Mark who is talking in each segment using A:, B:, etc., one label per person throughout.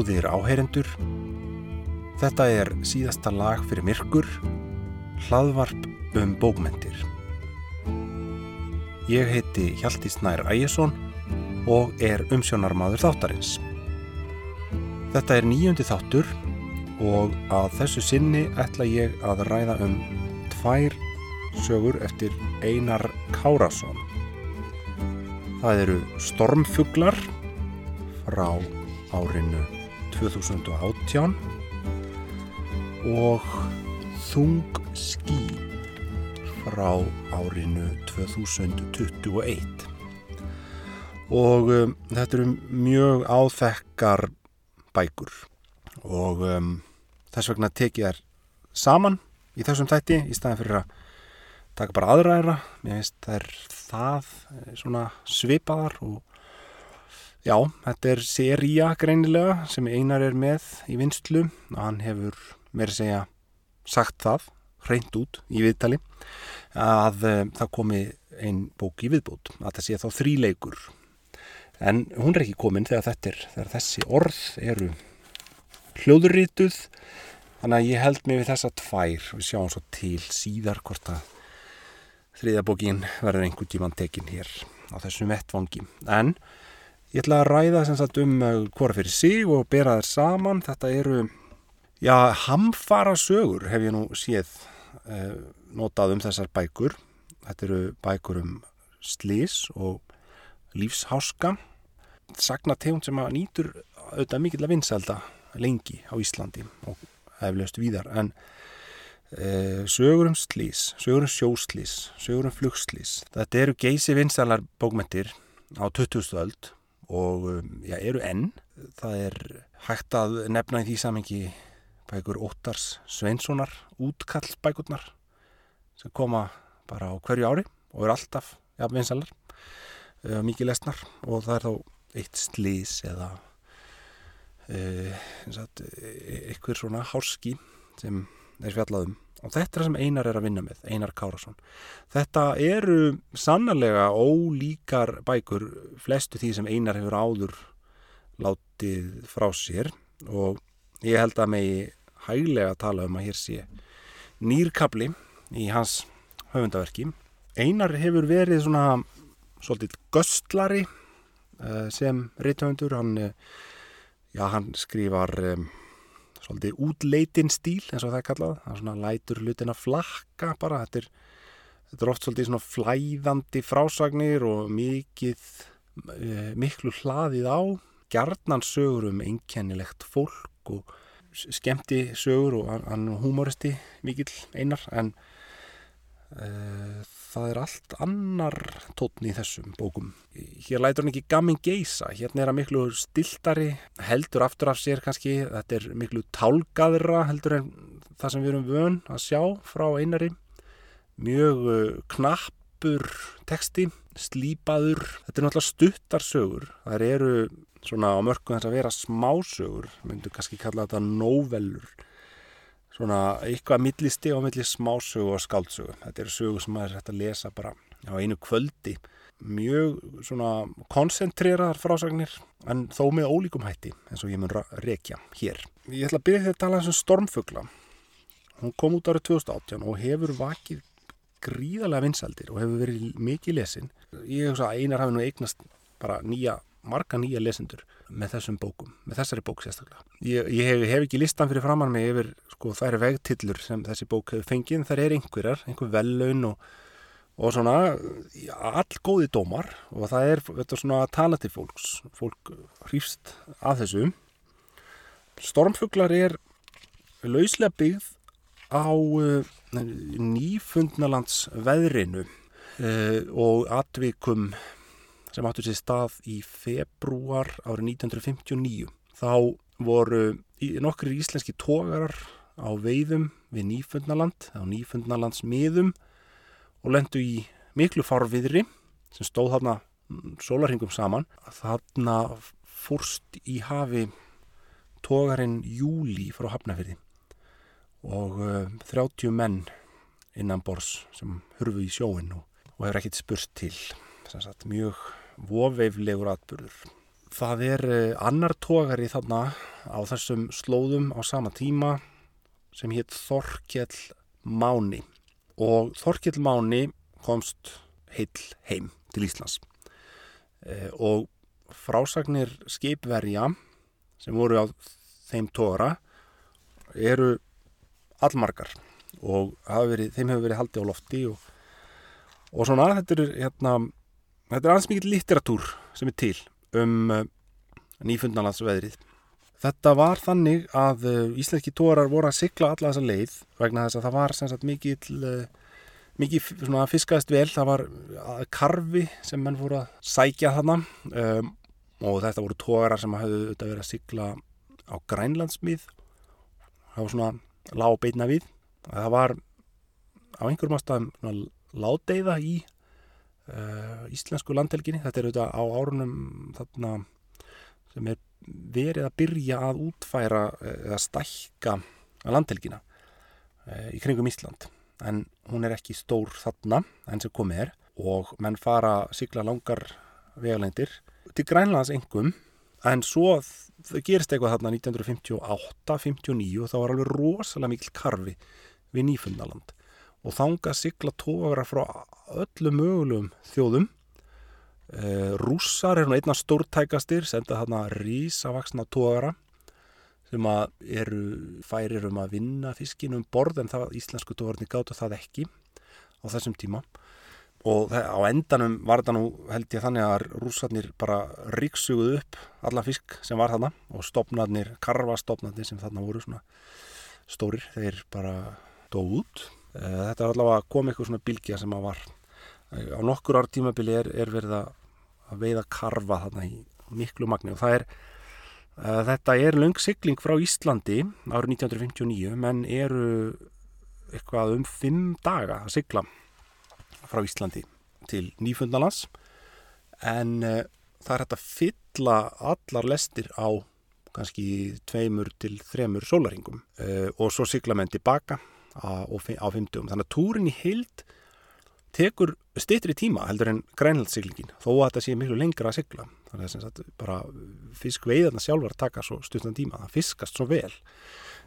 A: Góðir áheyrendur, þetta er síðasta lag fyrir myrkur, hlaðvarp um bókmentir. Ég heiti Hjalti Snær Æjesson og er umsjónarmadur þáttarins. Þetta er nýjöndi þáttur og að þessu sinni ætla ég að ræða um tvær sögur eftir Einar Kárasson. Það eru Stormfuglar frá árinu 2018 og Þung ský frá árinu 2021 og um, þetta eru mjög áþekkar bækur og um, þess vegna tekið þær saman í þessum tætti í staðin fyrir að taka bara aðræðra mér finnst er það svona svipaðar og Já, þetta er seria greinilega sem Einar er með í vinstlu og hann hefur meira segja sagt það, hreint út í viðtali að uh, það komi einn bók í viðbót að það sé þá þríleikur. En hún er ekki komin þegar þetta er þegar þessi orð eru hljóðurrituð þannig að ég held mig við þessa tvær. Við sjáum svo til síðar hvort að þriðja bókin verður einhvern tíman tekin hér á þessum vettvangi. En Ég ætla að ræða sem sagt um uh, hvora fyrir sig og bera þær saman. Þetta eru, já, hamfara sögur hef ég nú séð eh, notað um þessar bækur. Þetta eru bækur um slís og lífsháska. Sagnategund sem að nýtur auðvitað mikill að vinselda lengi á Íslandi og eflaust víðar. En eh, sögur um slís, sögur um sjóslís, sögur um flugslís. Þetta eru geysi vinselar bókmentir á 20. og um, já, eru enn. Það er hægt að nefna í því samengi bækur Óttars Sveinssonar útkall bækurnar sem koma bara á hverju ári og eru alltaf ja, vinsalar, uh, mikið lesnar og það er þá eitt slís eða uh, eitthvað svona hárski sem er fjallaðum og þetta er það sem Einar er að vinna með, Einar Kárasson þetta eru sannlega ólíkar bækur flestu því sem Einar hefur áður látið frá sér. Og ég held að megi hæglega tala um að hér sé nýrkabli í hans höfundaverki. Einar hefur verið svona svolítið göstlari eh, sem reythöfundur hann, eh, já, hann skrifar um, svolítið útleitin stíl eins og það er kallað, það er svona lætur hlutin að flakka bara, þetta er, þetta er oft svolítið svona flæðandi frásagnir og mikið e, miklu hlaðið á. Gjarnan sögur um einkennilegt fólk og skemmti sögur og hann humoristi mikill einar en það er allt annar tótn í þessum bókum. Hér lætur hann ekki gamin geisa, hérna er hann miklu stiltari, heldur aftur af sér kannski, þetta er miklu tálgaðra heldur en það sem við erum vön að sjá frá einari, mjög uh, knappur teksti, slípaður, þetta er náttúrulega stuttarsögur, það eru svona á mörgum þess að vera smásögur, myndu kannski kalla þetta nóvelur, svona eitthvað millisti og milli smásögu og skáldsögu. Þetta eru sögu sem maður er hægt að lesa bara á einu kvöldi. Mjög svona koncentreraðar frásagnir en þó með ólíkum hætti eins og ég mun rekja hér. Ég ætla að byrja því að tala eins og Stormfugla. Hún kom út árið 2018 og hefur vakið gríðarlega vinsaldir og hefur verið mikið lesin. Ég hef svo að einar hafi nú eignast bara nýja marga nýja lesendur með þessum bókum, með þessari bók sérstaklega. Ég, ég hef, hef ekki listan fyrir framann mig yfir, sko, það eru vegtillur sem þessi bók hefur fengið, þar er einhverjar, einhver vellaun og, og svona all góði dómar og það er þetta svona að tala til fólks, fólk hrýfst að þessu. Stormfuglar er lauslega byggð á uh, nýfundnalands veðrinu uh, og atvikum sem áttur sér stað í februar árið 1959. Þá voru nokkri íslenski tógarar á veiðum við Nýfundnaland, á Nýfundnalands miðum og lendu í miklu farviðri sem stóð þarna sólarhingum saman. Þarna fórst í hafi tógarinn Júli frá Hafnafjörði og uh, 30 menn innan bors sem hurfu í sjóin og, og hefur ekkert spurt til mjög voveiflegur atbyrður. Það er annar tógari þarna á þessum slóðum á sama tíma sem hétt Þorkjell Máni og Þorkjell Máni komst heill heim til Íslands e, og frásagnir skipverja sem voru á þeim tóra eru allmargar og verið, þeim hefur verið haldið á lofti og, og svona þetta er hérna, þetta er aðeins mikið litteratúr sem er til um uh, nýfundnalansveðrið þetta var þannig að uh, íslenski tórar voru að sigla alla þessa leið vegna þess að það var sagt, mikið, uh, mikið fiskaðist vel. Það var uh, karfi sem menn voru að sækja þarna um, og þetta voru tórar sem hafðu verið að sigla á grænlandsmið það var svona lág beitna við. Það var á einhverjum ástæðum ládeiða í íslensku landhelginni. Þetta er auðvitað á árunum þarna sem er verið að byrja að útfæra eh, eða stækka landhelgina uh, í kringum Ísland. En hún er ekki stór þarna enn sem komið er og menn fara að sykla langar vegalengdir til Grænlands engum en svo það gerist eitthvað þarna 1958-59 og þá var alveg rosalega mikil karfi við Nýfundaland og þanga sigla tógra frá öllu mögulegum þjóðum. E, rússar er einna stórtækastir senda þarna rísavaksna tógra sem að eru færir um að vinna fiskinum borð en það íslensku tógarni gáta það ekki á þessum tíma. Og á endanum var þetta nú held ég þannig að rússarnir bara ríksuguð upp alla fisk sem var þarna og stopnarnir, karvastopnarnir sem þarna voru svona stórir, þeir bara dóð út þetta er allavega komið eitthvað svona bilgja sem að var eh, á nokkur ár tímabili er, er verið að veiða karva þarna í miklu magni. Og það er uh, þetta er löngsikling frá Íslandi árið 1959 menn eru eitthvað um fimm daga að sigla frá Íslandi til Nýfundalands en uh, það er hægt að fylla allar lestir á kannski tveimur til þremur sólaringum uh, og svo sigla menn tilbaka á, á fymtugum. Þannig að túrin í heild tekur stittri tíma heldur en grænhaldsiglingin þó að þetta sé miklu lengra að sigla. Þannig að bara fiskveiðarna sjálfur taka svo stuttan tíma. Það fiskast svo vel.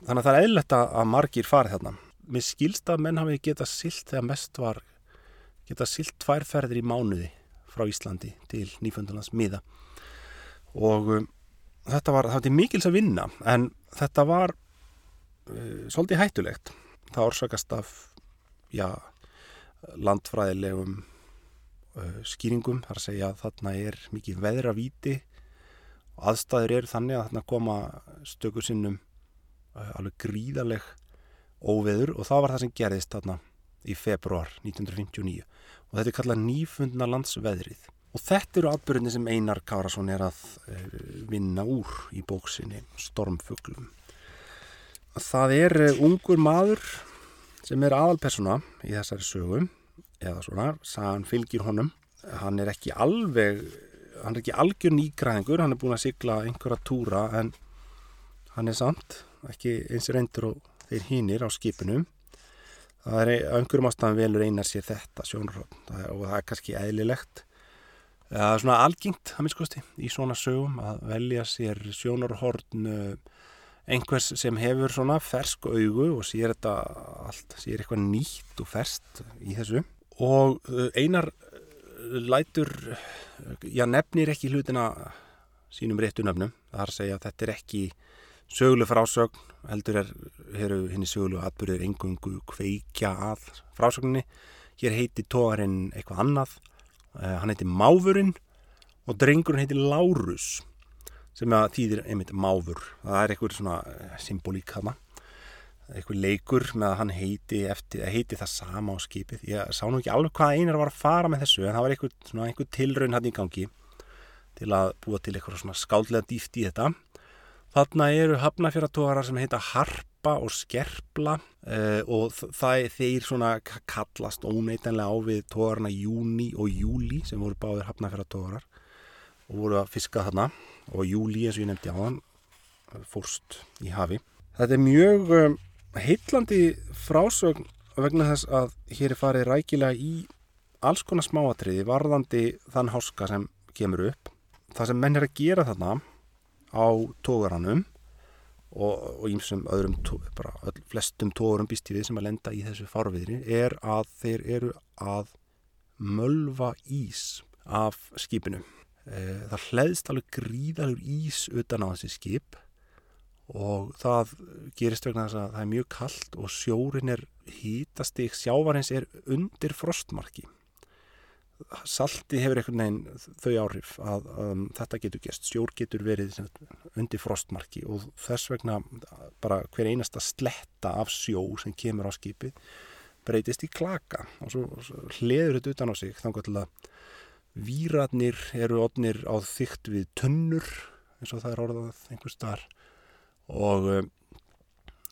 A: Þannig að það er eðlert að margir farið þarna. Mér skilst að menn hafi getað silt þegar mest var geta silt tværferðir í mánuði frá Íslandi til nýfundunans miða og um, þetta var, það var mikils að vinna en þetta var uh, svolítið hættulegt það orsakast af já, landfræðilegum uh, skýringum. Þar að segja að þarna er mikið veðravíti og aðstæður eru þannig að þarna koma stökur sinnum uh, alveg gríðaleg óveður og það var það sem gerðist þarna í februar 1959 og þetta er kallað nýfundna landsveðrið. Og þetta eru atbyrjunni sem Einar Kárasson er að eh, vinna úr í bóksinni Stormfuglum það er eh, ungur maður sem er aðalpersona í þessari sögu eða svona, sagan fylgir honum. Hann er ekki alveg hann er ekki algjör nýgræðingur hann er búin að sigla einhverja túra en hann er samt ekki eins reyndur og þeir hínir á skipinu. Það er einhverjum ástæðan velur einar sér þetta sjónarhótt og það er kannski eðlilegt. Það er svona algengt að minnskosti í svona sögum að velja sér sjónarhórn einhvers sem hefur svona fersk augu og sér þetta allt, sér eitthvað nýtt og ferst í þessu. Og uh, einar uh, lætur já nefnir ekki hlutina sínum réttu nöfnum. Það er að segja að þetta er ekki söguleg frásögn heldur er henni sögulegu atbyrðir engungu kveikja að frásögninni. Hér heiti tógarinn eitthvað annað. Uh, hann heiti Máfurinn og drengurinn heiti Lárus sem að þýðir einmitt Máfur. Það er eitthvað svona eh, symbolík hana eitthvað leikur með að hann heiti eftir, heiti það sama á skipið. Ég sá nú ekki alveg hvað einar var að fara með þessu en það var eitthvað, svona, eitthvað tilraun hann í gangi til að búa til eitthvað svona skáldlega dýft í þetta. Þarna eru hafnafjörðatóðarar sem heita Harpa og Skerpla uh, og það þeir svona kallast óneitanlega á við tóðarna Júni og Júli sem voru báðir hafnafjörðatóðarar og voru að fiska þarna og Júli eins og ég nefndi á hann fórst í hafi. Þetta er mjög um, heitlandi frásögn vegna þess að hér er farið rækilega í alls konar smáatriði varðandi þann háska sem kemur upp. Það sem menn er að gera þarna á tógaranum og ímsum öðrum, bara öll, flestum tórum býstífið sem að lenda í þessu farviðri er að þeir eru að mölva ís af skipinu. E, það hlæðist alveg gríðalur ís utan á þessi skip og það gerist vegna þess að það er mjög kallt og sjórin er hýtastig sjávarins er undir frostmarki. Salti hefur einhvern veginn þau áhrif að um, þetta getur gest sjór getur verið undir frostmarki og þess vegna bara hver einasta sletta af sjó sem kemur á skipi breytist í klaka og svo, svo hliður þetta utan á sig þannig að výratnir eru odnir á þygt við tunnur eins og það er orðað einhver starf og um,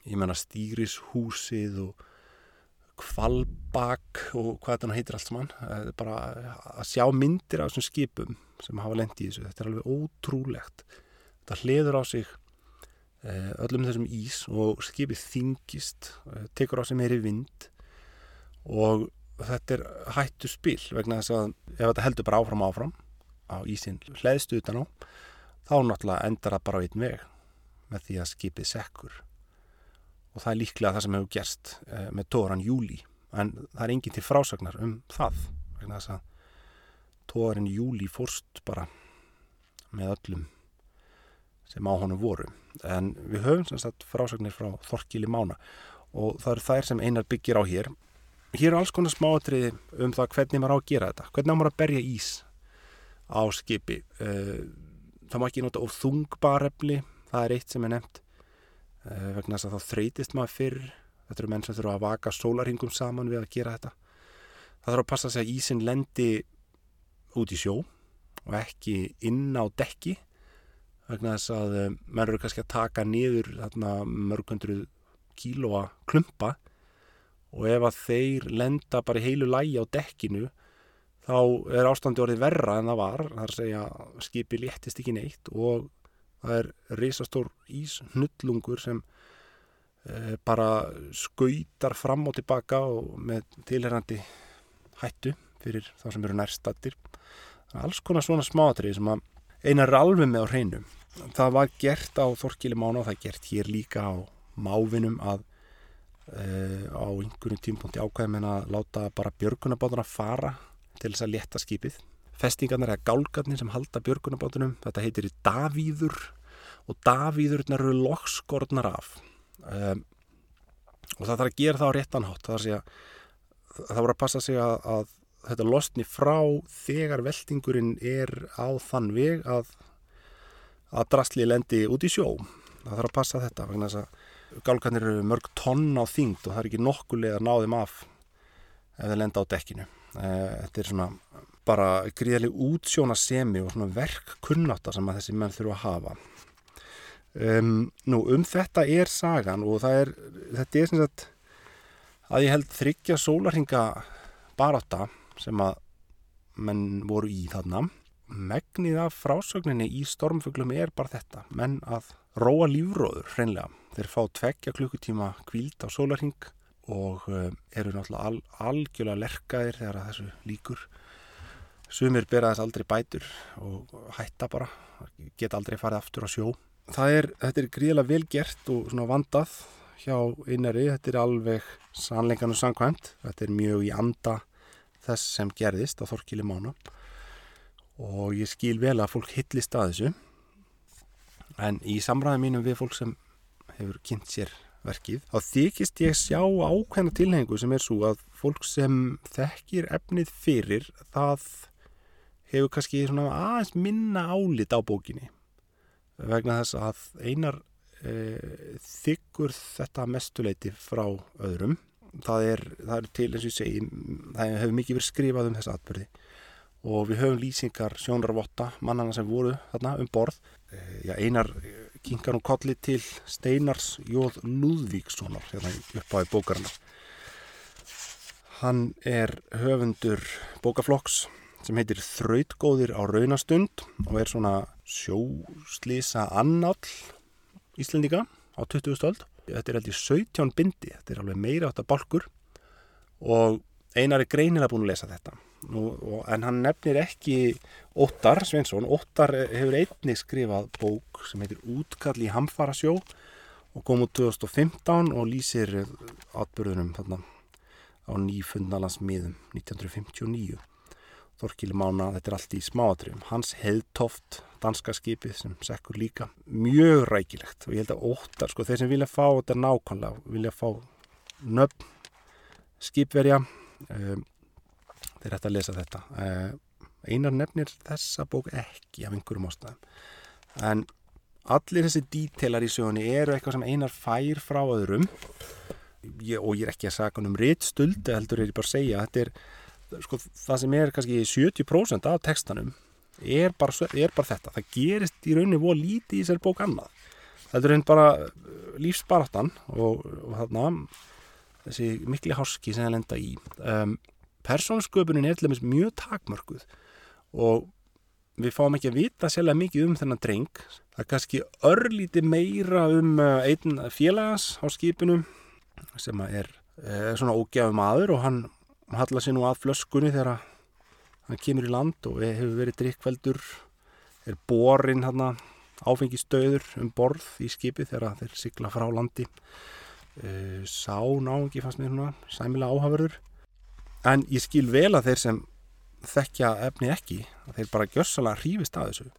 A: ég menna stýrishúsið og kvalbak og hvað þetta heitir allt saman. Bara að sjá myndir af þessum skipum sem hafa lendi í þessu. Þetta er alveg ótrúlegt. Þetta hliður á sig eh, öllum þessum ís og skipið þingist eh, tekur á sig meiri vind. Og þetta er hættu spil vegna þess að ef þetta heldur bara áfram áfram á ísin hlæðstu utan á þá náttúrulega endar það bara á einn veg með því að skipið sekkur. Og það er líklega það sem hefur gerst eh, með tóran júli en það er enginn til frásagnar um það vegna þess að tóran júli fórst bara með öllum sem á honum voru. En við höfum sem sagt frásagnir frá Þorkili Mána. Og það eru þær sem einar byggir á hér hér er alls konar smáatriði um það hvernig maður á að gera þetta. Hvernig maður á að berja ís á skipi? Eh, það má ekki nota of þungbarefli það er eitt sem er nefnt uh, vegna þess að þá þreytist maður fyrr. Þetta eru menn sem þurfa að vaka sólarhingum saman við að gera þetta. Það þarf að passa sig að ísin lendi út í sjó og ekki inn á dekki vegna þess að uh, menn eru kannski að taka niður mörgundru kílóa klumpa og ef að þeir lenda bara í heilu lægi á dekkinu þá er ástandi orðið verra en það var. Það er að segja skipi léttist ekki neitt og það er risastór ísnullungur sem e, bara skautar fram og tilbaka og með tilherrandi hættu fyrir þá sem eru nærstattir alls konar svona smáatrið sem að einar alveg með á hreinu. Það var gert á Þorkili Mána og það er gert hér líka á mávinum að á einhvern tímpunkti ákveðum en að láta bara björgunabáðuna fara til þess að leta skipið. Festingarnar eða gálgarnir sem halda björgunabátunum þetta heitir í Davíður og Davíðurnar eru lokskornar af. Um, og það þarf að gera það á réttanhátt það, það voru að passa sig að, að þetta losni frá þegar veldingurinn er á þann veg að, að drastli lendi út í sjó. Það þarf að passa þetta vegna þess að gálgarnir eru mörg tonn á þyngd og það er ekki nokkulega að ná þeim af ef þeir lenda á dekkinu. Eh, þetta er svona bara gríðileg útsjóna semi og svona verk kunnáta sem að þessi menn þurfa að hafa. Um, nú um þetta er sagan og er þetta er sem sagt að ég held þryggja sólarhinga baráta sem að menn voru í þarna. Megnið af frásögninni í stormfuglum er bara þetta menn að róa lífróður hreinlega. Þeir fá tveggja klukkutíma kvíld á sólarhing og uh, eru náttúrulega al, algjörlega lerkaðir þegar þessu líkur Sumir bera þess aldrei bætur og hætta bara, geta aldrei farið aftur á sjó. Er, þetta er gríðilega vel gert og vandað hjá innari, þetta er alveg sannleikan og sangkvæmt, þetta er mjög í anda þess sem gerðist á Þorkili Mána. Og ég skil vel að fólk hillist að þessu en í samræðum mínum við fólk sem hefur kynnt sér verkið, þá þykist ég sjá ákveðna tilhengu sem er svo að fólk sem þekkir efnið fyrir það hefur kannski aðeins minna álit á bókinni. Vegna þess að einar e, þykkur þetta mestuleiti frá öðrum. Það er, það er til eins og ég segi það hefur mikið verið skrifað um þessa atbyrði og við höfum lýsingar sjónarvotta mannana sem voru þarna um borð e, já, einar kingar hún kolli til Steinars Jóð Lúðvíkssonar hérna upp á bókarna hann er höfundur bókaflokks sem heitir Þrautgóðir á raunastund og er svona sjóslýsa annál Íslendinga á 20. stöld. Þetta er heldur 17 bindi, þetta er alveg meira átt að balkur og einar er greinilega búin að lesa þetta. Nú, en hann nefnir ekki Óttar Svensson. Óttar hefur einnig skrifað bók sem heitir Útkall í hamfara sjó og kom út 2015 og lýsir atbyrðunum þarna á nýfundnalandsmiðum 1959 Þorkili Mána, þetta er allt í smáatriðum. Hans heðtoft, danska skipið sem sekkur líka, mjög rækilegt. Og ég held að óttar, sko, þeir sem vilja fá þetta nákvæmlega, vilja fá nöfn, skipverja um, þeir ætta að lesa þetta. Um, einar nefnir þessa bók ekki af einhverjum ástæðum. En allir þessi dítelar í sögunni eru eitthvað sem einar fær frá öðrum. Ég, og ég er ekki að sagja um rittstuldi heldur er ég bara að segja þetta er sko, það sem er kannski 70% af textanum er bara, er bara þetta. Það gerist í rauninni voru lítið í sér bók annað. Þetta er einn bara uh, lífsbaratan og, og þarna þessi mikli háski sem það lenda í. Um, persónsköpunin er til dæmis mjög takmörguð og við fáum ekki að vita sérlega mikið um þennan dreng. Það er kannski örlíti meira um uh, einn félagans á skipinu sem er, er svona ógjafum aður og hann hallar sér nú að flöskunni þegar hann kemur í land og hefur verið drikkveldur er borin hann áfengistöður um borð í skipi þegar þeir sigla frá landi. Uh, sá náðungi fannst mér svona sæmilega áhafurður en ég skil vel að þeir sem þekkja efni ekki þeir bara gjörsalega hrífist að þessu.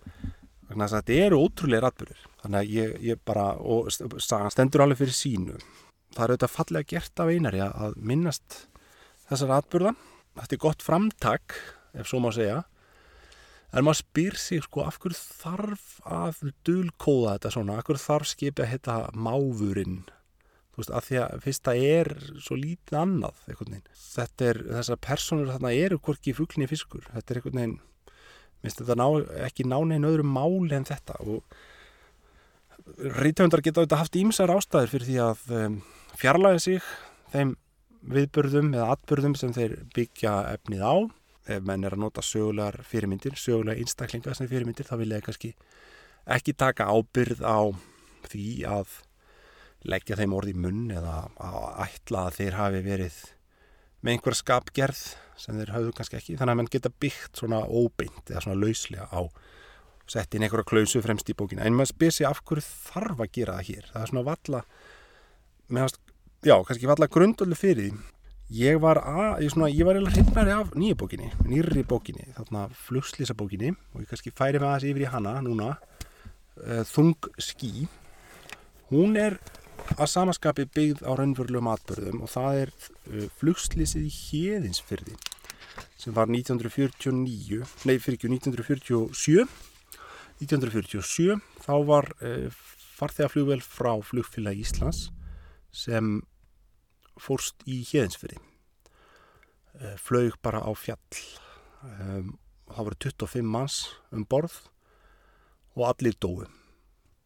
A: Þannig að þetta eru ótrúlega rætburður þannig að ég, ég bara og stendur alveg fyrir sínu. Það er auðvitað fallega gert af einari að minnast þessar atbyrða þetta er gott framtak ef svo má segja. En maður spyr sig sko af hverju þarf að dulkóða þetta svona? Af hverju þarf skipið að hitta máfurinn þú veist af því að fyrst það er svo lítið annað þetta er þessar personur þarna eru hvorki fugglinni fiskur. Þetta er einhvern veginn minnst þetta ná, ekki nána einn öðru máli en þetta. Og rítöndar geta auðvitað haft ímsar ástæðir fyrir því að um, fjarlæði sig þeim viðbörðum eða atbörðum sem þeir byggja efnið á. Ef menn er að nota sögulegar fyrirmyndir sögulegar einstaklingar sem fyrirmyndir þá vil ég kannski ekki taka ábyrð á því að leggja þeim orði í munn eða að ætla að þeir hafi verið með einhver skapgerð sem þeir hafðu kannski ekki. Þannig að mann geta byggt svona óbeint eða svona lauslega á sett inn einhverja klausu fremst í bókina. En maður spyr sig af hverju þarf að gera það hér? Það er svona valla meðan já, kannski var alltaf grundölu fyrir því. Ég var að, ég, svona, ég var eða hreifnari af nýja bókinni, nýri bókinni þarna flugslýsa bókinni og ég kannski færi með aðeins yfir í hana núna. Uh, Þung skí hún er að samaskapi byggð á raunverulegum atbyrðum og það er uh, flugslýsið í Hjeðinsfyrði sem var 1949 nei, fyrir ekki 1947 1947 þá var uh, farþegarflugvel frá flugfélag Íslands sem fórst í hjeðinsfyrir eh, flög bara á fjall. Um, það voru 25 manns um borð og allir dói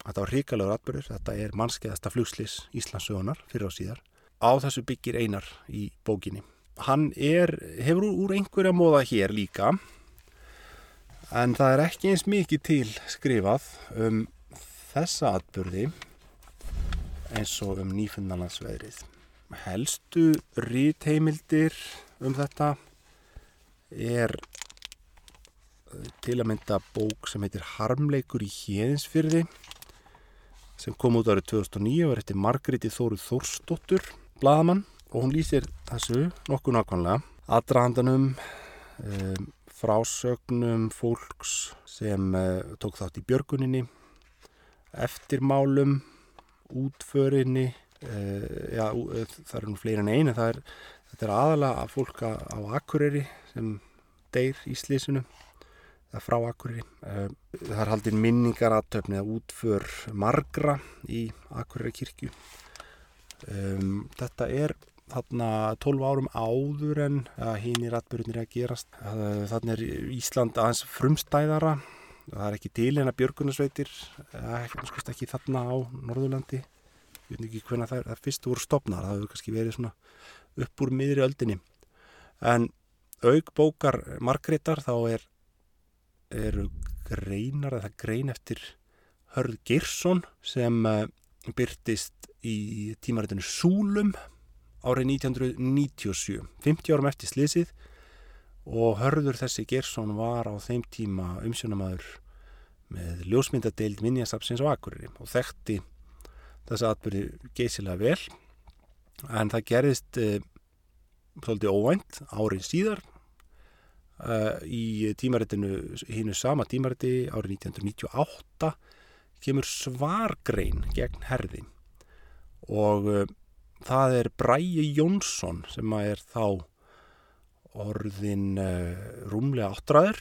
A: þetta var ríkalegur atbyrður þetta er mannskeiðasta flugslis Íslandsögunar fyrir á síðar. Á þessu byggir einar í bókinni. Hann er, hefur úr einhverja móða hér líka en það er ekki eins mikið til skrifað um þessa atbyrði eins og um nýfundanlandsveðrið helstu rítheimildir um þetta er eh, til að mynda bók sem heitir Harmleikur í Hjeðinsfyrði sem kom út árið 2009 og er eftir Margréti Þóru Þórsdóttur bladamann og hún lýsir þessu nokkuð nákvæmlega. Aðdrahandanum um, frásögnum fólks sem uh, tók þátt í björguninni eftirmálum útförinni Uh, já, eh, það eru nú fleiri en einu það er, þetta er aðalega að fólk á Akureyri sem deyr í er frá Akureyri. Uh, það er haldinn minningaratöfni að útför margra í Akureyri kirkju. Þetta er þarna 12 árum áður en hinn í ratbörunir að gerast. Uh, þarna er Ísland aðeins frumstæðara. Það er ekki til en að björgunarsveitir ekki þarna á Norðurlandi. Ég veit ekki hvernig það er fyrst voru stopnar, það hefur kannski verið svona upp úr miðri öldinni. En auk bókar Margreðar þá er eru greinar eða grein eftir Hörð Girsson sem uh, byrtist í tímaritinu Súlum árið 1997 50 árum eftir sliðsið og Hörður þessi Girsson var á þeim tíma umsjónamaður með ljósmyndadeild Minjasapsins á Akureyri og þekkti þessa atbyrði geysilega vel. En það gerðist uh, svolítið óvænt árið síðar uh, í tímaritinu hínu sama tímariti árið 1998 kemur svargrein gegn herði. Og uh, það er Bræi Jónsson sem er þá orðin rúmlega áttræður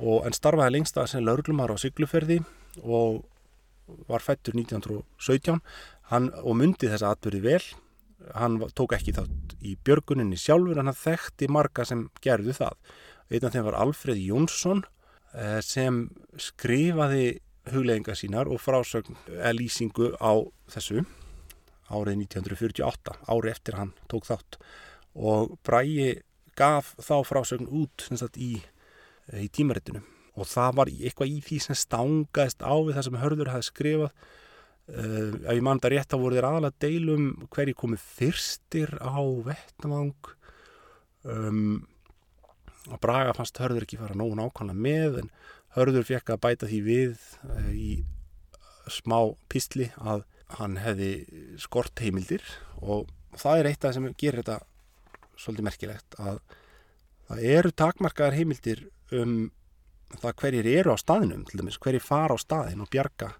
A: og en starfaði lengst að sem lauruglumar á Sigluferði og var fættur 1917 hann, og myndi þessa atbyrði vel hann tók ekki þátt í björguninni sjálfur en hann þekkti marga sem gerðu það. Einn af þeim var Alfred Jónsson eh, sem skrifaði hugleðinga sínar og frásögn eh, lýsingu á þessu árið 1948 ári eftir hann tók þátt. Og Bræi gaf þá frásögn út sagt, í, í tímaritinu. Og það var eitthvað í því sem stangaðist á við það sem Hörður hafi skrifað uh, ef ég mann það rétt þá voru þeir aðalega deilum hverji komið fyrstir á vettamang um, og Braga fannst Hörður ekki fara nógun ákvæmlega með en Hörður fekk að bæta því við uh, í smá písli að hann hefði skort heimildir. Og það er eitt af það sem gerir þetta svolítið merkilegt að það eru takmarkaðar heimildir um það hverjir eru á staðinum til dæmis, hverjir fara á staðin og bjarga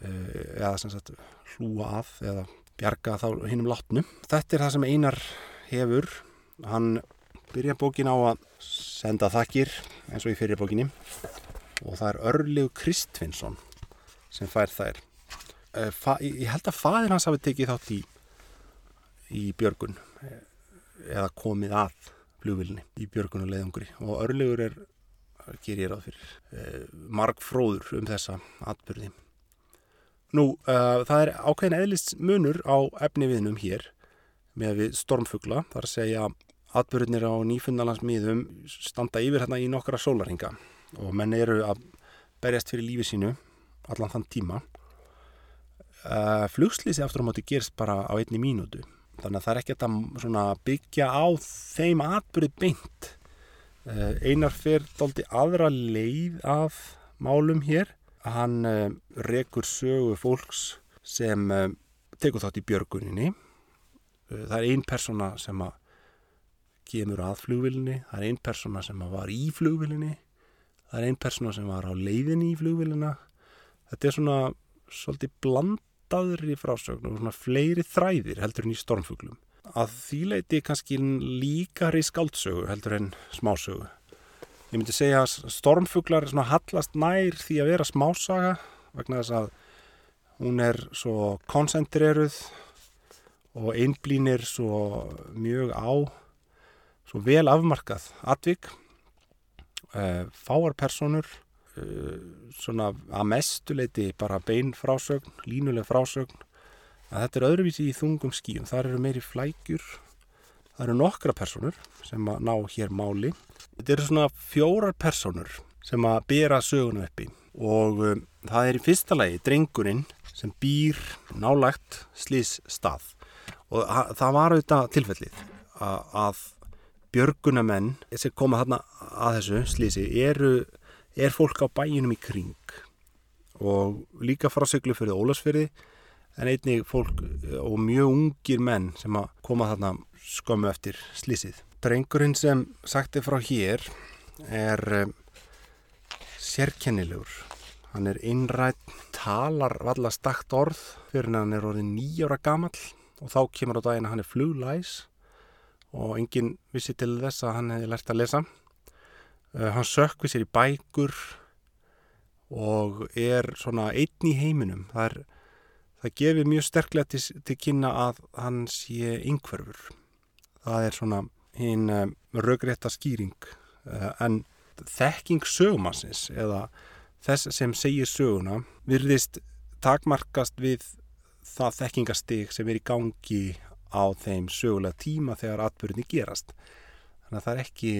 A: eða sem sagt hlúa að eða bjarga þá hinnum látnum. Þetta er það sem Einar hefur. Hann byrja bókin á að senda þakkir eins og í fyrir bókinni og það er Örlegu Kristvinsson sem fær þær. Uh, ég held að fadir hans hafi tekið þátt í, í björgun eh, eða komið að flugvilni í björgun og leiðungri og Örlegur er ger ég ráð fyrir eh, margfróður um þessa atbyrði. Nú, uh, það er ákveðin eðlist munur á efni viðnum hér með við stormfugla, þar að segja atbyrðinir á nýfundalandsmiðum standa yfir hérna í nokkra sólarhinga og menn eru að berjast fyrir lífi sínu allan þann tíma. Uh, Flugslýsi aftur á móti gerst bara á einni mínútu, þannig að það er ekki að byggja á þeim atbyrði beint Eh, Einar fyrir doldi aðra leið af málum hér. Hann uh, rekur sögu fólks sem uh, tekur þátt í björguninni. Uh, það er einn persóna sem að kemur að flugvilinni. Það er einn persóna sem var í flugvilinni. Það er einn persóna sem var á leiðinni í flugvilina. Þetta er svona svolítið blandaður í frásögn og svona fleiri þræðir heldur en í stormfuglum að þýleiti kannski líkar í skaldsögu heldur en smásögu. Ég myndi segja að stormfuglar hallast nær því að vera smásaga vegna þess að hún er svo koncentreruð og einblínir svo mjög á svo vel afmarkað atvik. Uh, fáar personur uh, svona að mestuleiti bara bein frásögn, línuleg frásögn. Að þetta er öðruvísi í þungum skíum. Það eru meiri flækjur, það eru nokkra personur sem að ná hér máli. Þetta eru svona fjórar personur sem að bera söguna uppi og um, það er í fyrsta lagi drengurinn sem býr nálagt slís stað og það var auðvitað tilfellið að, að björgunamenn sem koma þarna að þessu slísi eru, er fólk á bæinum í kring. Og líka frá söglu fyrir Ólasfyrði en einnig fólk og mjög ungir menn sem að koma þarna skömmu eftir slísið. Drengurinn sem sagti frá hér er um, sérkennilegur. Hann er innrætt, talar valla stakt orð fyrir hann er orðið nýjára gamall og þá kemur á daginn að hann er fluglæs og enginn vissi til þess að hann hefði lært að lesa. Uh, hann sökvi sér í bækur og er svona einn í heiminum. Það er það gefir mjög sterklega til, til kynna að hann sé yngverfur. Það er svona hinn um, raugrétta skýring uh, en þekking sögumassins eða þess sem segir söguna virðist takmarkast við það þekkingastig sem er í gangi á þeim sögulega tíma þegar atbyrðinni gerast. Þannig að það er ekki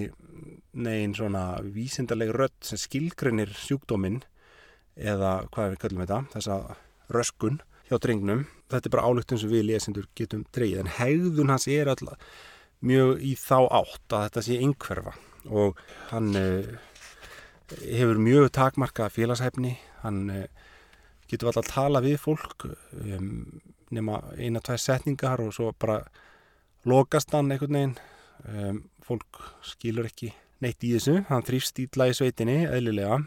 A: negin svona vísindarlega rött sem skilgrinir sjúkdóminn eða hvað við kallum þetta, þessa röskun hjá drengnum. Þetta er bara álugtun sem við lesendur getum dreyið en hegðun hans er alltaf mjög í þá átt að þetta sé einhverfa. Og hann uh, hefur mjög takmarka félagshæfni, hann uh, getur alltaf að tala við fólk um, nema eina, tvær setningar og svo bara lokast hann einhvern veginn. Um, fólk skilur ekki neitt í þessu, hann þrýfst í sveitinni eðlilega.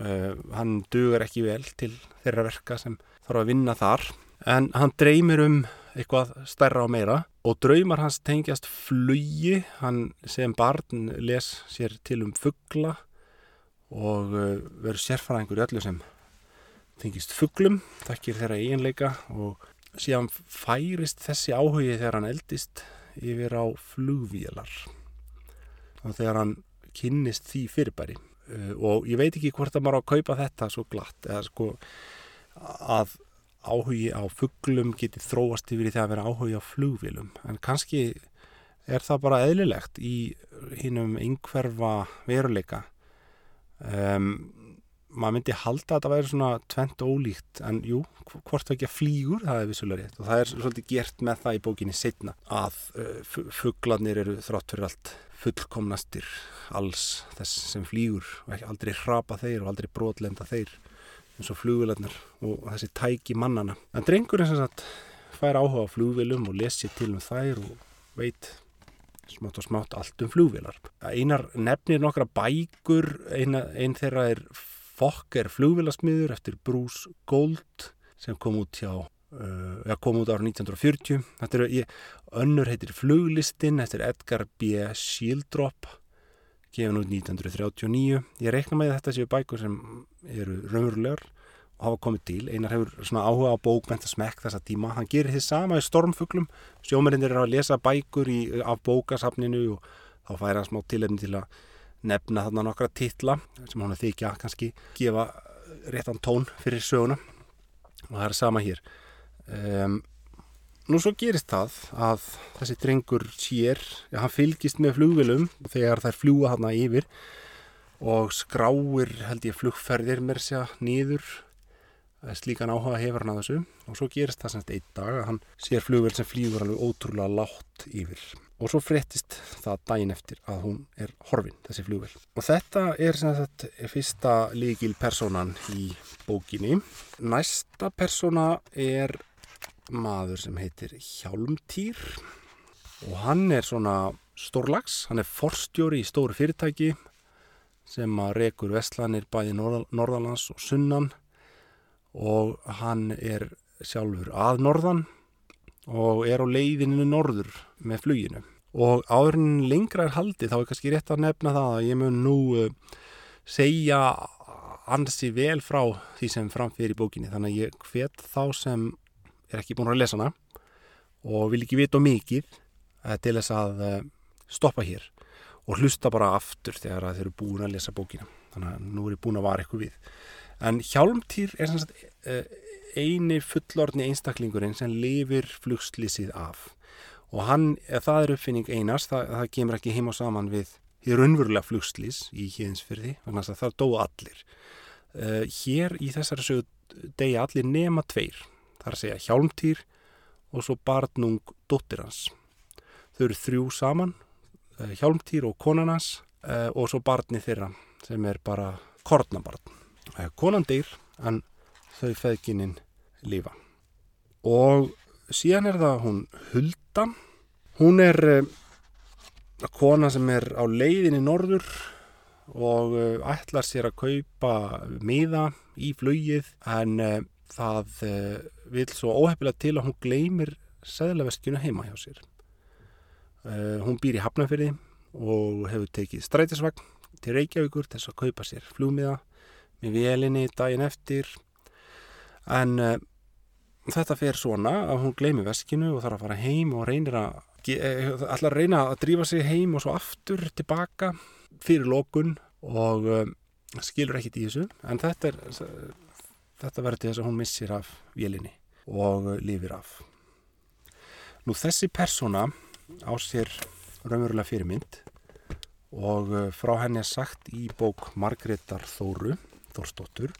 A: Uh, hann dugur ekki vel til þeirra verka sem þarf að vinna þar. En hann dreymir um eitthvað stærra og meira. Og draumar hans tengjast flugi. Hann sem barn les sér til um fuggla og uh, verður sérfæðingur í öllu sem tengist fugglum, takkir þeirra eiginleika. Og síðan færist þessi áhugi þegar hann eldist yfir á flugvílar og þegar hann kynnist því fyrirbæri. Uh, og ég veit ekki hvort að maður á að kaupa þetta svo glatt eða sko að áhugi á fugglum geti þróast yfir í það að vera áhugi á flugvílum en kannski er það bara eðlilegt í hinnum yngverfa veruleika. Um, maður myndi halda að þetta væri svona tvent ólíkt en jú, hvort það ekki að flýgur það er vissulega rétt. Og það er svolítið gert með það í bókinni setna að uh, fugglarnir eru þrátt fyrir allt fullkomnastir alls þess sem flýgur og aldrei hrapa þeir og aldrei brotlenda þeir eins og flugvilarnir og þessi tæki mannana en drengurinn sem sagt fær áhuga á flugvilum og lesi til um þær og veit smátt og smátt allt um flugvilar einar nefnir nokkra bækur. Eina, einn þeirra er Fokker flugvilasmiður eftir Bruce Gold sem kom út hjá uh, kom út ára 1940 þetta er, ég, önnur heitir Fluglistin eftir Edgar B. Shieldrop gefin út 1939 ég reikna með þetta séu bækur sem eru raunverulegar hafa komið til. Einar hefur svona áhuga á bókmenta smekk þessa tíma, hann gerir þið sama í stormfuglum. Sjómerindir er að lesa bækur í, af bókasafninu og þá færa hann smá tilefni til að nefna þarna nokkra titla sem hann þykja kannski gefa réttan tón fyrir söguna. Og það er sama hér. Um, nú svo gerist það að þessi drengur sér ja, hann fylgist með flugvilum þegar þær fljúa þarna yfir og skráir held ég flugferðir mér sér nýður slíkan áhuga hefur hann að þessu og svo gerist það semst einn dag að hann sér flugvel sem flýgur alveg ótrúlega látt yfir og svo fréttist það dægin eftir að hún er horfin, þessi flugvel. Og þetta er sem sagt fyrsta líkil personan í bókinni. Næsta persona er maður sem heitir Hjálmtýr og hann er svona stórlags, hann er forstjóri í stóru fyrirtæki sem að rekur vestlanir bæði Norðalands og Sunnan og hann er sjálfur að Norðan og er á leiðinu norður með fluginu. Og áðurinn lengra er haldið þá er kannski rétt að nefna það að ég mun nú uh, segja ansi vel frá því sem framfyrir í bókinni. Þannig að ég hvet þá sem er ekki búin að lesa hana og vil ekki vita mikið uh, til þess að uh, stoppa hér og hlusta bara aftur þegar þeir eru búin að lesa bókina. Þannig að nú er ég búin að vara eitthvað við en Hjálmtýr er sagt, eini fullorni einstaklingurinn sem lifir flugslýsið af og hann, það er uppfinning einars, það, það kemur ekki heim og saman við hér unnvörulega flugslýs í híðinsfyrði, þannig að það dói allir. Uh, hér í þessari sögu degi allir nema tveir, að segja hjálmtýr og svo barnung dóttir hans. Þau eru þrjú saman, uh, hjálmtýr og konan hans uh, og svo barni þeirra sem er bara kornabarn. Konan deyr en þau feðgininn lífa. Og síðan er það hún Hulda hún er uh, kona sem er á leiðinni norður og uh, ætlar sér að kaupa miða í flugið en uh, það vil svo óhefilega til að hún gleymir seglaveskjunu heima hjá sér hún býr í Hafnafyrði og hefur tekið strætisvagn til Reykjavíkur til að kaupa sér flugmiða með velinni daginn eftir. En þetta fer svona að hún gleymi veskinu og þarf að fara heim og reynir að eh, reyna að drífa sig heim og svo aftur tilbaka fyrir lókun og um, skilur ekkit í þessu. En þetta er þetta verður til þess að hún missir af vélinni og lifir af. Nú þessi persóna á sér raunverulega fyrirmynd og frá henni er sagt í bók Margreðar Þóru Þórsdóttur.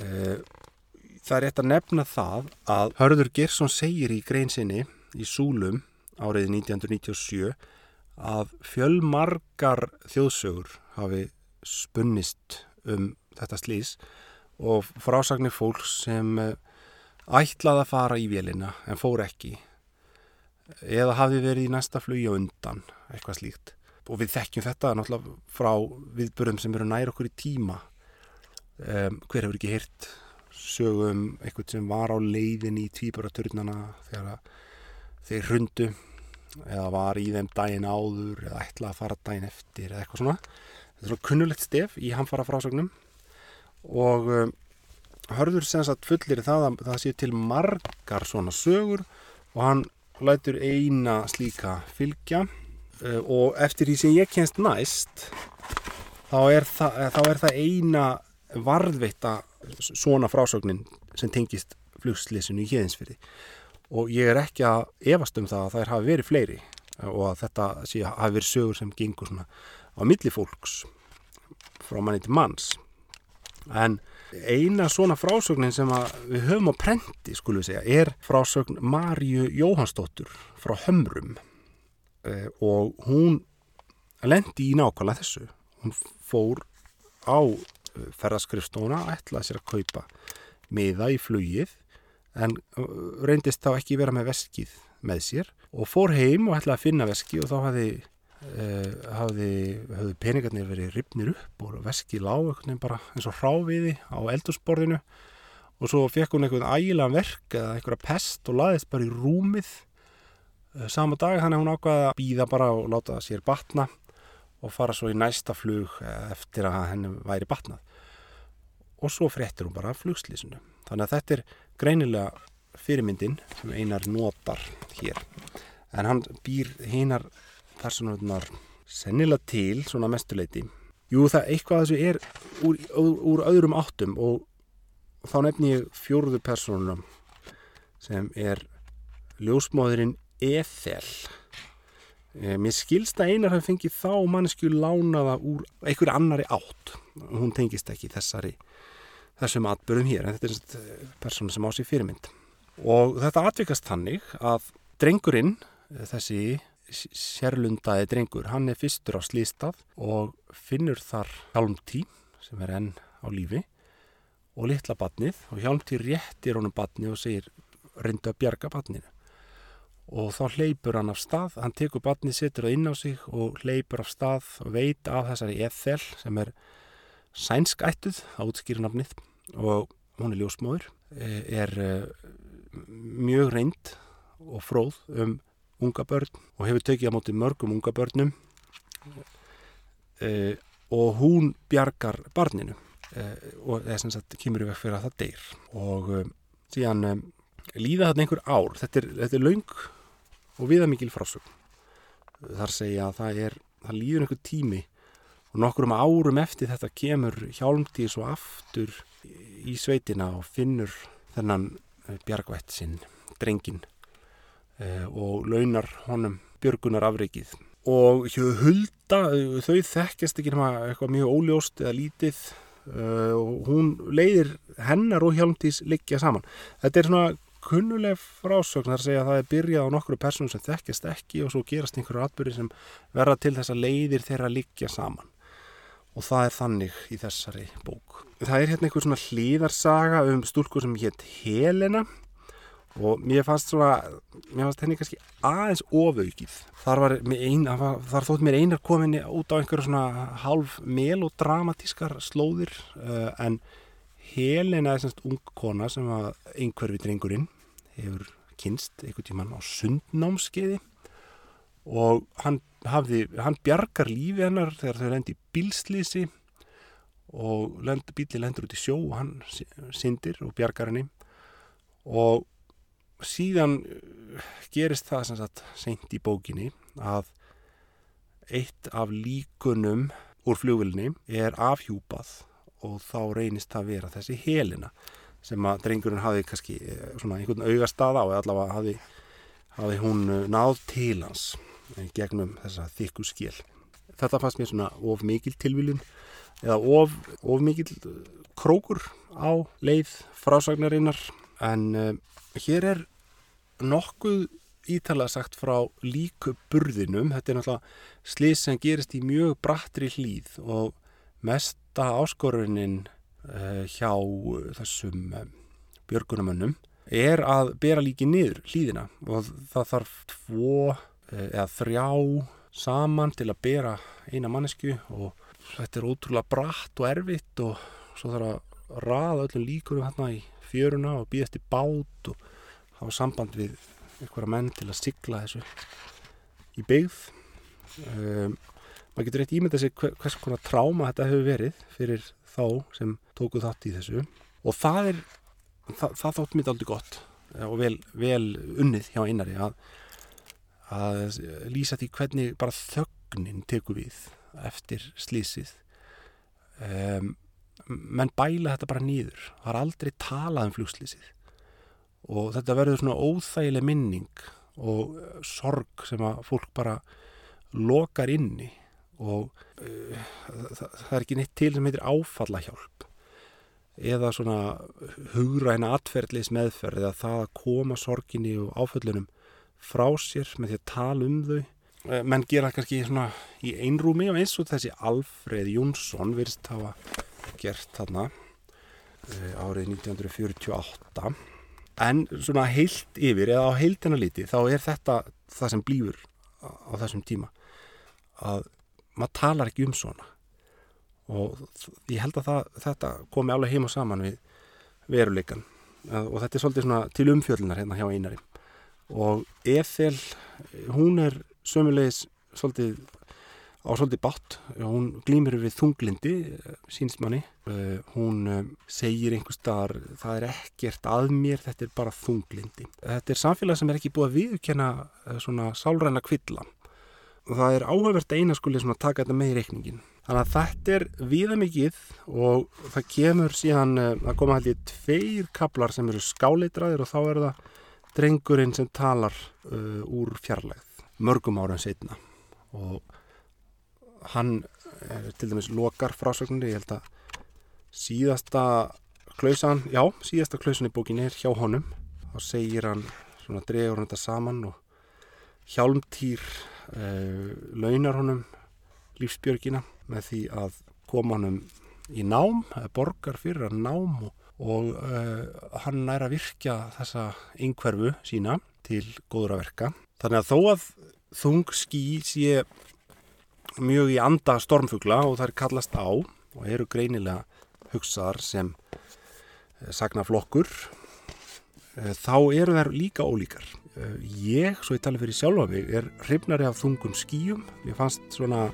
A: Það er rétt að nefna það að Hörður Gersson segir í greinsinni í Súlum árið 1997 að fjölmargar þjóðsögur hafi spunnist um þetta slís og frásagnir fólks sem uh, ætlaði að fara í vélina en fór ekki eða hafi verið í næsta flugja undan, eitthvað slíkt og við þekkjum þetta náttúrulega frá viðbörðum sem eru nær okkur í tíma. Um, hver hefur ekki hýrt sögum eitthvað sem var á leiðin í tvíbaraturðnana þegar þeir hrundu eða var í þeim daginn áður eða ætlaði að fara daginn eftir eða eitthvað svona. Þetta er svona kunnulegt stef í hamfara frásögnum og um, hörður sem sagt fullir það að það sé til margar svona sögur og hann lætur eina slíka fylgja og eftir því sem ég kennst næst þá er það, þá er það eina varðveita svona frásögnin sem tengist flugslýsinu í híðinsfyrði og ég er ekki að efast um það að þær hafi verið fleiri og að þetta sé, hafi verið sögur sem gengur svona á milli fólks frá manni til manns. En eina svona frásögnin sem við höfum á prenti skulum við segja er frásögn Marju Jóhansdóttur frá Hömrum. eh, og hún lendi í nákvæmlega þessu. Hún fór á eh, ferðaskrifstóna ætlaði sér að kaupa miða í flugið en eh, reyndist þá ekki vera með veskið með sér og fór heim og ætlaði að finna veski og þá hafði hafði, hafði peningarnir verið ripnir upp og veskið lág eins og hráviði á eldursporðinu og svo fekk hún einhvern ægilegan verk eða einhverja pest og laðist bara í rúmið sama dag þannig að hún ákvaði að býða bara og láta sér batna og fara svo í næsta flug eftir að henni væri batnað. Og svo fréttir hún bara flugslísinu þannig að þetta er greinilega fyrirmyndin sem einar notar hér. En hann býr hinnar personunar sennilega til svona mestuleiti Jú það eitthvað þessu er úr, úr, úr öðrum áttum og þá nefn ég fjóruðu personunum sem er ljósmóðurinn Ethel. E, mér skilsta einar hafi fengið þá mannesku lánaða úr einhverju annari átt. Hún tengist ekki þessari þessum atbyrðum hér en þetta er eh, personu sem á sig fyrirmynd. Og þetta atvikast þannig að drengurinn eh, þessi sérlundaði drengur, hann er fyrstur á slýstað og finnur þar hjálmtí sem er enn á lífi og litla batnið og hjálmtí réttir honum batnið og segir reyndu að bjarga batninu og þá hleypur hann af stað, hann tekur batnið, setur það inn á sig og hleypur af stað og veit af þessari Ethel sem er sænskættuð á útskýrinafnið og hún er ljósmóður, eh, er eh, mjög reynd og fróð um unga börn og hefur tekið á móti mörgum unga börnum e, og hún bjargar barninu e, og þess að kemur í vekk fyrir að það deyr. Og e, síðan e, líða þarna einhver ár. Þetta er, þetta er laung og viðamikil frásögn. Þar segja að það er það líður einhver tími og nokkur um árum eftir þetta kemur hjálmtís og aftur í sveitina og finnur þennan e, bjargvætt sinn drengin Eh, og launar honum björgunar afreikið og hulda, þau þekkjast ekki nema eitthvað mjög óljóst eða lítið og hún leiðir hennar og Hjálmtís liggja saman. Þetta er svona kunnuleg frásögn þar að segja að það er byrjað á nokkru personum sem þekkjast ekki og svo gerast einhverju atbyrði sem verða til þess að leiðir þeirra liggja saman. Og það er þannig í þessari bók. Það er hérna einhver svona hlýðarsaga um stúlku sem hétt Helena og mér fannst svona mér fannst henni kannski aðeins ofaukið. Þar var ein, þar þótt mér einar kominni út á einhverju svona halv melodramatískar slóðir uh, en Helena er semst ung kona sem var einhverfi drengurinn hefur kynst einhvern tíman á sundnámskeiði og hann, hafði, hann bjargar lífi hennar þegar þau lendi í bilslýsi og lend, bíli lendur út í sjó og hann syndir og bjargar henni og síðan uh, gerist það sem sagt seint í bókinni að eitt af líkunum úr fljóvilni er afhjúpað og þá reynist það að vera þessi helina sem að drengurinn hafi kannski eh, svona einhvern augastað á eða allavega hafi, hafi hún uh, náð til hans eh, gegnum þessa þykku skil. Þetta fannst mér svona of mikil tilviljun eða of, of mikil krókur á leið frásagnarinnar en uh, hér er nokkuð ítalega sagt frá líku burðinum. Þetta er náttúrulega slís sem gerist í mjög brattri hlýð og mesta áskorunin uh, hjá þessum um, björgunamönnum er að bera líki niður hlýðina og það þarf tvo eða þrjá saman til að bera eina mannesku og þetta er ótrúlega bratt og erfitt og svo þarf að raða öllum líkurum hérna í fjöruna og býða eftir bát og hafa samband við einhverja menn til að sigla þessu í byggð. Um, maður getur eitt ímyndað sér hvers konar tráma þetta hefur verið fyrir þá sem tókuð þátt í þessu. Og það er það, það þótt mér aldrei gott eh, og vel, vel unnið hjá einari að, að lýsa því hvernig bara þögnin tekur við eftir slísið um, menn bæla þetta bara nýður það er aldrei talað um flugslísið og þetta verður svona óþægileg minning og sorg sem að fólk bara lokar inni og uh, það, það er ekki neitt til sem heitir áfallahjálp. Eða svona hugræna atferðlis meðferð eða það að koma sorginni og áföllunum frá sér með því að tala um þau. Uh, menn gera kannski svona í einrúmi og eins og þessi Alfred Jónsson virðist hafa gert þarna uh, árið 1948 en svona heilt yfir eða á heiltina liti þá er þetta það sem blífur á þessum tíma. Að maður talar ekki um svona. Og ég held að það, þetta komi alveg heim og saman við veruleikan og þetta er svolítið svona til umfjöllunar hérna hjá einari. Og Ethel, hún er sömulegis svolítið á svolítið bátt, hún glýmur við þunglindi, sínsmanni hún segir einhver staðar það er ekkert að mér þetta er bara þunglindi. Þetta er samfélag sem er ekki búið að viðkjanna svona sálræna kvillan það er áhugavert eina skulið svona að taka þetta með í reikningin. Þannig að þetta er viða mikið og það kemur síðan, það koma hægt í tveir kaplar sem eru skáleitraðir og þá er það drengurinn sem talar uh, úr fjarlægð mörgum ára setna og hann er, til dæmis lokar frásögnir, ég held að síðasta klausan, já, síðasta klausan í bókinni er hjá honum þá segir hann, svona dregur hann þetta saman og hjálmtýr launar honum lífsbjörgina með því að koma honum í nám, borgar fyrir að nám og, og uh, hann næra að virkja þessa yngverfu sína til góðra verka. Þannig að þó að þung ský sé mjög í anda stormfugla og það er kallast á og eru greinilega hugsaðar sem uh, sagnaflokkur, uh, þá eru þær líka ólíkar. Ég, svo ég tala fyrir sjálfa mig, er hrifnari af þungum skýjum. Ég fannst svona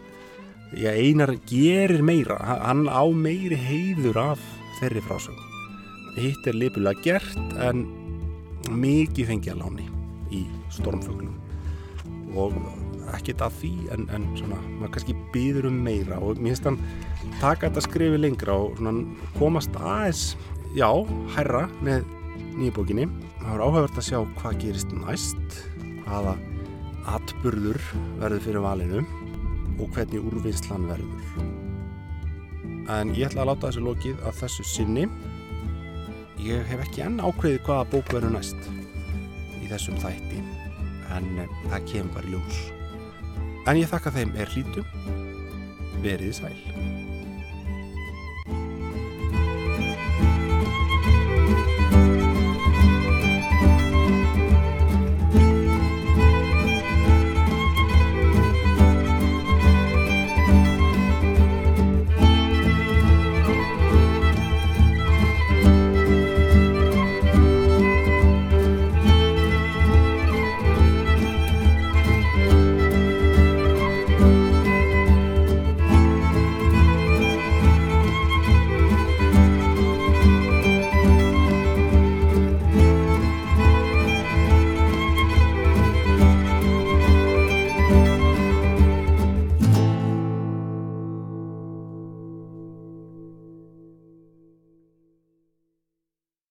A: Já, einar gerir meira, hann á meiri heiður af þeirri frásögn. Hitt er lipulega gert en mikið fengi að láni í stormfuglum og ekkert að því en, en svona, maður kannski býður um meira og mér finnst hann taka þetta skrifi lengra og svona, komast aðeins, já, herra með nýjabókinni. Það var áhugavert að sjá hvað gerist næst, hvaða atburður verður fyrir valinu og hvernig úrvinnslan verður. En ég ætla að láta þessu lokið að þessu sinni. Ég hef ekki enn ákveðið hvaða bók verður næst í þessum þætti, en það kemur bara ljós. En ég þakka þeim er hlítum, verið sæl.